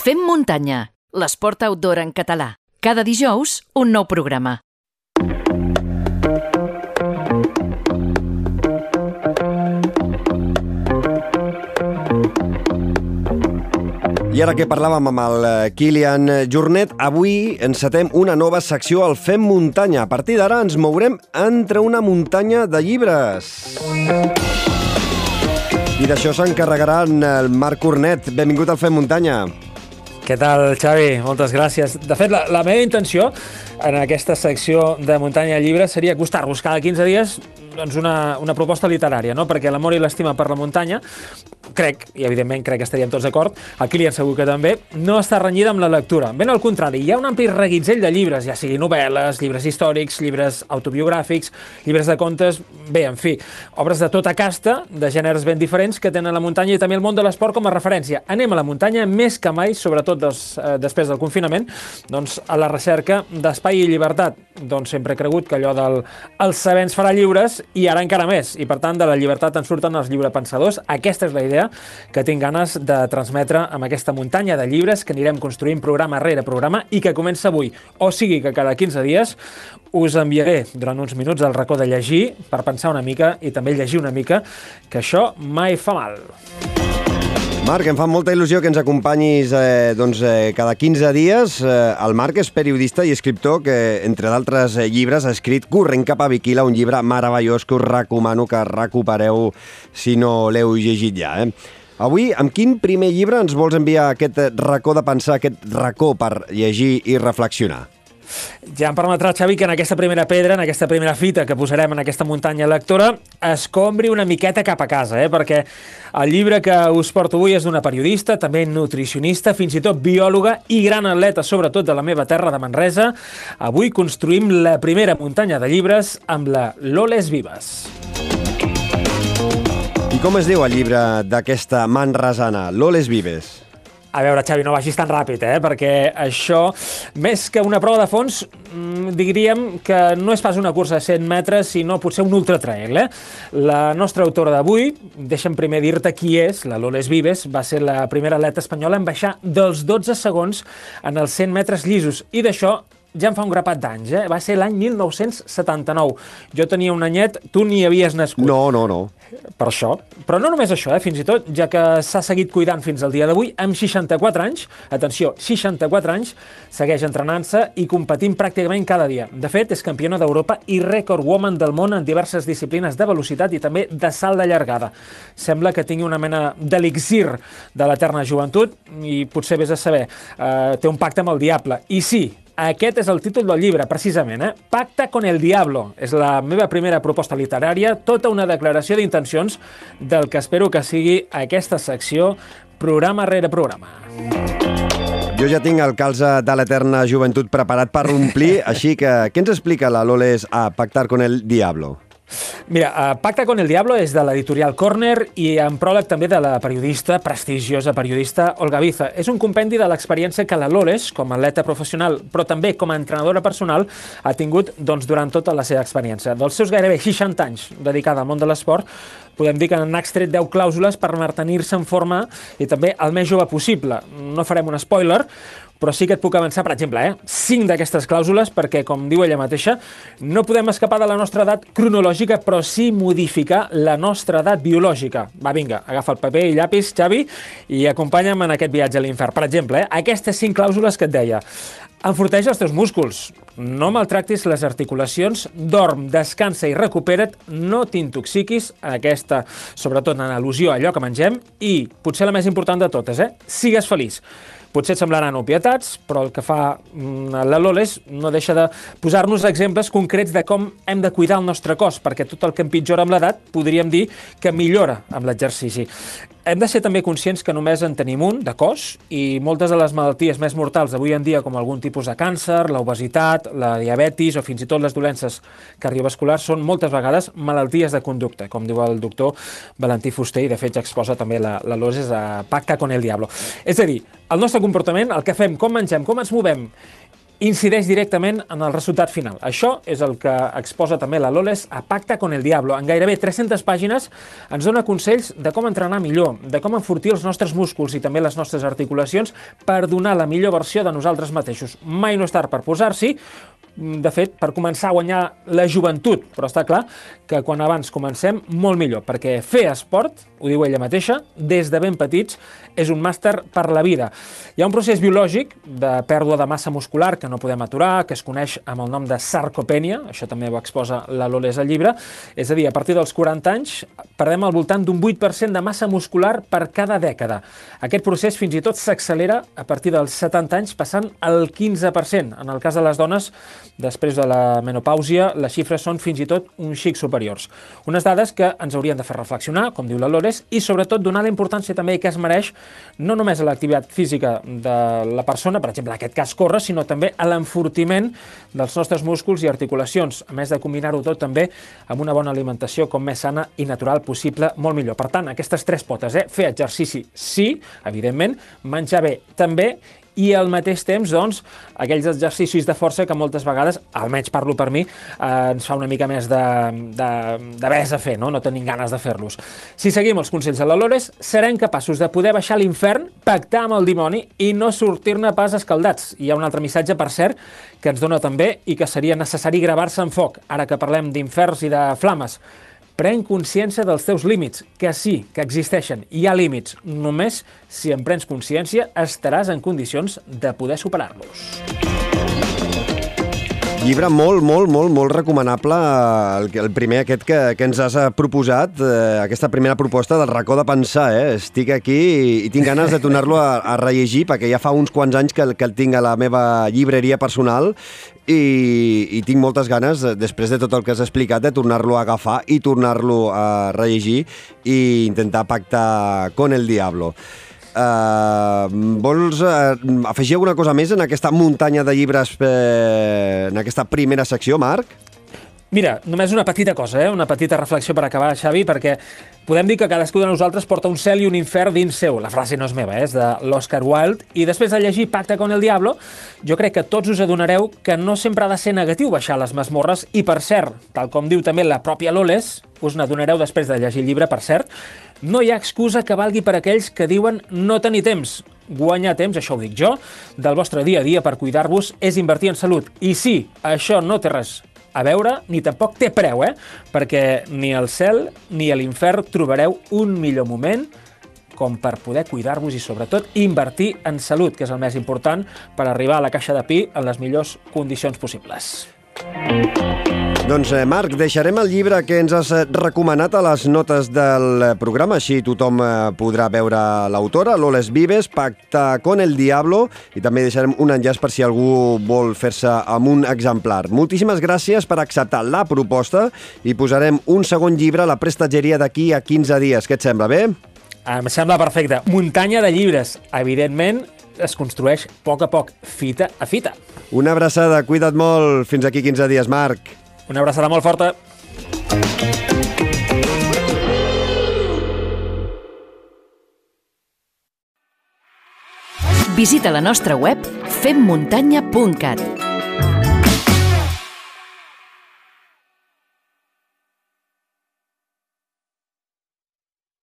Fem muntanya, l'esport outdoor en català. Cada dijous, un nou programa. I ara que parlàvem amb el eh, Kilian Jornet, avui encetem una nova secció al Fem Muntanya. A partir d'ara ens mourem entre una muntanya de llibres. I d'això s'encarregarà el Marc Cornet. Benvingut al Fem Muntanya. Què tal, Xavi? Moltes gràcies. De fet, la, la meva intenció en aquesta secció de Muntanya Llibre seria acostar-vos cada 15 dies doncs una, una proposta literària, no? perquè l'amor i l'estima per la muntanya, crec, i evidentment crec que estaríem tots d'acord, el Kilian segur que també, no està renyida amb la lectura. Ben al contrari, hi ha un ampli reguitzell de llibres, ja sigui novel·les, llibres històrics, llibres autobiogràfics, llibres de contes, bé, en fi, obres de tota casta, de gèneres ben diferents, que tenen la muntanya i també el món de l'esport com a referència. Anem a la muntanya més que mai, sobretot des, eh, després del confinament, doncs a la recerca d'espai i llibertat. Doncs sempre he cregut que allò del el saber ens farà lliures i ara encara més. I per tant, de la llibertat en surten els lliurepensadors. Aquesta és la idea que tinc ganes de transmetre amb aquesta muntanya de llibres que anirem construint programa rere programa i que comença avui. O sigui que cada 15 dies us enviaré durant uns minuts el racó de llegir per pensar una mica i també llegir una mica, que això mai fa mal. Marc, em fa molta il·lusió que ens acompanyis eh, doncs, eh, cada 15 dies. Eh, el Marc és periodista i escriptor que, entre d'altres eh, llibres, ha escrit Corrent cap a Viquila, un llibre meravellós que us recomano que recupereu si no l'heu llegit ja. Eh? Avui, amb quin primer llibre ens vols enviar aquest racó de pensar, aquest racó per llegir i reflexionar? Ja em permetrà, Xavi, que en aquesta primera pedra, en aquesta primera fita que posarem en aquesta muntanya lectora, escombri una miqueta cap a casa, eh? perquè el llibre que us porto avui és d'una periodista, també nutricionista, fins i tot biòloga i gran atleta, sobretot de la meva terra de Manresa. Avui construïm la primera muntanya de llibres amb la Loles Vives. I com es diu el llibre d'aquesta manresana, Loles Vives? A veure, Xavi, no vagis tan ràpid, eh? perquè això, més que una prova de fons, mm, diríem que no és pas una cursa de 100 metres, sinó potser un ultratrail. Eh? La nostra autora d'avui, deixa'm primer dir-te qui és, la Loles Vives, va ser la primera atleta espanyola en baixar dels 12 segons en els 100 metres llisos, i d'això ja en fa un grapat d'anys, eh? Va ser l'any 1979. Jo tenia un anyet, tu ni havies nascut. No, no, no. Per això. Però no només això, eh? fins i tot, ja que s'ha seguit cuidant fins al dia d'avui, amb 64 anys, atenció, 64 anys, segueix entrenant-se i competint pràcticament cada dia. De fet, és campiona d'Europa i record woman del món en diverses disciplines de velocitat i també de salt de llargada. Sembla que tingui una mena d'elixir de l'eterna joventut i potser vés a saber, eh, té un pacte amb el diable. I sí, aquest és el títol del llibre, precisament, eh? Pacta con el diablo. És la meva primera proposta literària, tota una declaració d'intencions del que espero que sigui aquesta secció programa rere programa. Jo ja tinc el calze de l'eterna joventut preparat per omplir, així que què ens explica la Loles a Pactar con el diablo? Mira, uh, Pacta con el Diablo és de l'editorial Corner i en pròleg també de la periodista, prestigiosa periodista Olga Biza. És un compendi de l'experiència que la Loles, com a atleta professional, però també com a entrenadora personal, ha tingut doncs, durant tota la seva experiència. Dels seus gairebé 60 anys dedicada al món de l'esport, podem dir que n'han extret 10 clàusules per mantenir-se en forma i també el més jove possible. No farem un spoiler, però sí que et puc avançar, per exemple, eh, cinc d'aquestes clàusules, perquè, com diu ella mateixa, no podem escapar de la nostra edat cronològica, però sí modificar la nostra edat biològica. Va, vinga, agafa el paper i llapis, Xavi, i acompanya'm en aquest viatge a l'infern. Per exemple, eh, aquestes cinc clàusules que et deia. Enforteix els teus músculs, no maltractis les articulacions, dorm, descansa i recupera't, no t'intoxiquis, aquesta, sobretot en al·lusió a allò que mengem, i, potser la més important de totes, eh, sigues feliç. Potser et semblaran obvietats, però el que fa mm, la Loles no deixa de posar-nos exemples concrets de com hem de cuidar el nostre cos, perquè tot el que empitjora amb l'edat podríem dir que millora amb l'exercici. Hem de ser també conscients que només en tenim un, de cos, i moltes de les malalties més mortals d'avui en dia, com algun tipus de càncer, l'obesitat, la diabetis o fins i tot les dolències cardiovasculars, són moltes vegades malalties de conducta, com diu el doctor Valentí Fuster, i de fet ja exposa també la, la Loses a Pacta con el Diablo. És a dir, el nostre comportament, el que fem, com mengem, com ens movem, incideix directament en el resultat final. Això és el que exposa també la Loles a Pacta con el Diablo. En gairebé 300 pàgines ens dona consells de com entrenar millor, de com enfortir els nostres músculs i també les nostres articulacions per donar la millor versió de nosaltres mateixos. Mai no és tard per posar-s'hi, de fet, per començar a guanyar la joventut, però està clar que quan abans comencem, molt millor, perquè fer esport, ho diu ella mateixa, des de ben petits, és un màster per la vida. Hi ha un procés biològic de pèrdua de massa muscular que no podem aturar, que es coneix amb el nom de sarcopènia, això també ho exposa la Loles al llibre, és a dir, a partir dels 40 anys perdem al voltant d'un 8% de massa muscular per cada dècada. Aquest procés fins i tot s'accelera a partir dels 70 anys, passant al 15%. En el cas de les dones, després de la menopàusia, les xifres són fins i tot un xic superiors. Unes dades que ens haurien de fer reflexionar, com diu la Lores, i sobretot donar la importància també que es mereix no només a l'activitat física de la persona, per exemple, en aquest cas córrer, sinó també a l'enfortiment dels nostres músculs i articulacions, a més de combinar-ho tot també amb una bona alimentació com més sana i natural possible, molt millor. Per tant, aquestes tres potes, eh? fer exercici sí, evidentment, menjar bé també, i al mateix temps, doncs, aquells exercicis de força que moltes vegades, almenys parlo per mi, eh, ens fa una mica més de, de, de besa fer, no? no tenim ganes de fer-los. Si seguim els consells de la Lores, serem capaços de poder baixar a l'infern, pactar amb el dimoni i no sortir-ne pas escaldats. Hi ha un altre missatge, per cert, que ens dona també i que seria necessari gravar-se en foc, ara que parlem d'inferns i de flames. Pren consciència dels teus límits, que sí, que existeixen. Hi ha límits. Només si en prens consciència estaràs en condicions de poder superar-los. Llibre molt, molt, molt, molt recomanable, el, el primer aquest que, que ens has proposat, eh, aquesta primera proposta del racó de pensar, eh? Estic aquí i, i tinc ganes de tornar-lo a, a rellegir perquè ja fa uns quants anys que, que el tinc a la meva llibreria personal i, i tinc moltes ganes, després de tot el que has explicat, de tornar-lo a agafar i tornar-lo a rellegir i intentar pactar con el diablo. Uh, vols uh, afegir alguna cosa més en aquesta muntanya de llibres, uh, en aquesta primera secció, Marc? Mira, només una petita cosa, eh? una petita reflexió per acabar, Xavi, perquè podem dir que cadascú de nosaltres porta un cel i un infern dins seu. La frase no és meva, eh? és de l'Oscar Wilde. I després de llegir Pacte con el Diablo, jo crec que tots us adonareu que no sempre ha de ser negatiu baixar les masmorres. I, per cert, tal com diu també la pròpia Loles, us n'adonareu després de llegir el llibre, per cert, no hi ha excusa que valgui per aquells que diuen no tenir temps. Guanyar temps, això ho dic jo, del vostre dia a dia per cuidar-vos és invertir en salut. I sí, això no té res a veure, ni tampoc té preu, eh? Perquè ni al cel ni a l'infern trobareu un millor moment com per poder cuidar-vos i, sobretot, invertir en salut, que és el més important per arribar a la caixa de pi en les millors condicions possibles. Doncs, eh, Marc, deixarem el llibre que ens has eh, recomanat a les notes del eh, programa, així tothom podrà veure l'autora, Loles Vives, Pacta con el Diablo, i també deixarem un enllaç per si algú vol fer-se amb un exemplar. Moltíssimes gràcies per acceptar la proposta i posarem un segon llibre a la prestatgeria d'aquí a 15 dies. Què et sembla, bé? Em sembla perfecte. Muntanya de llibres. Evidentment, es construeix a poc a poc, fita a fita. Una abraçada, cuida't molt. Fins aquí 15 dies, Marc. Una abraçada molt forta. Visita la nostra web femmuntanya.cat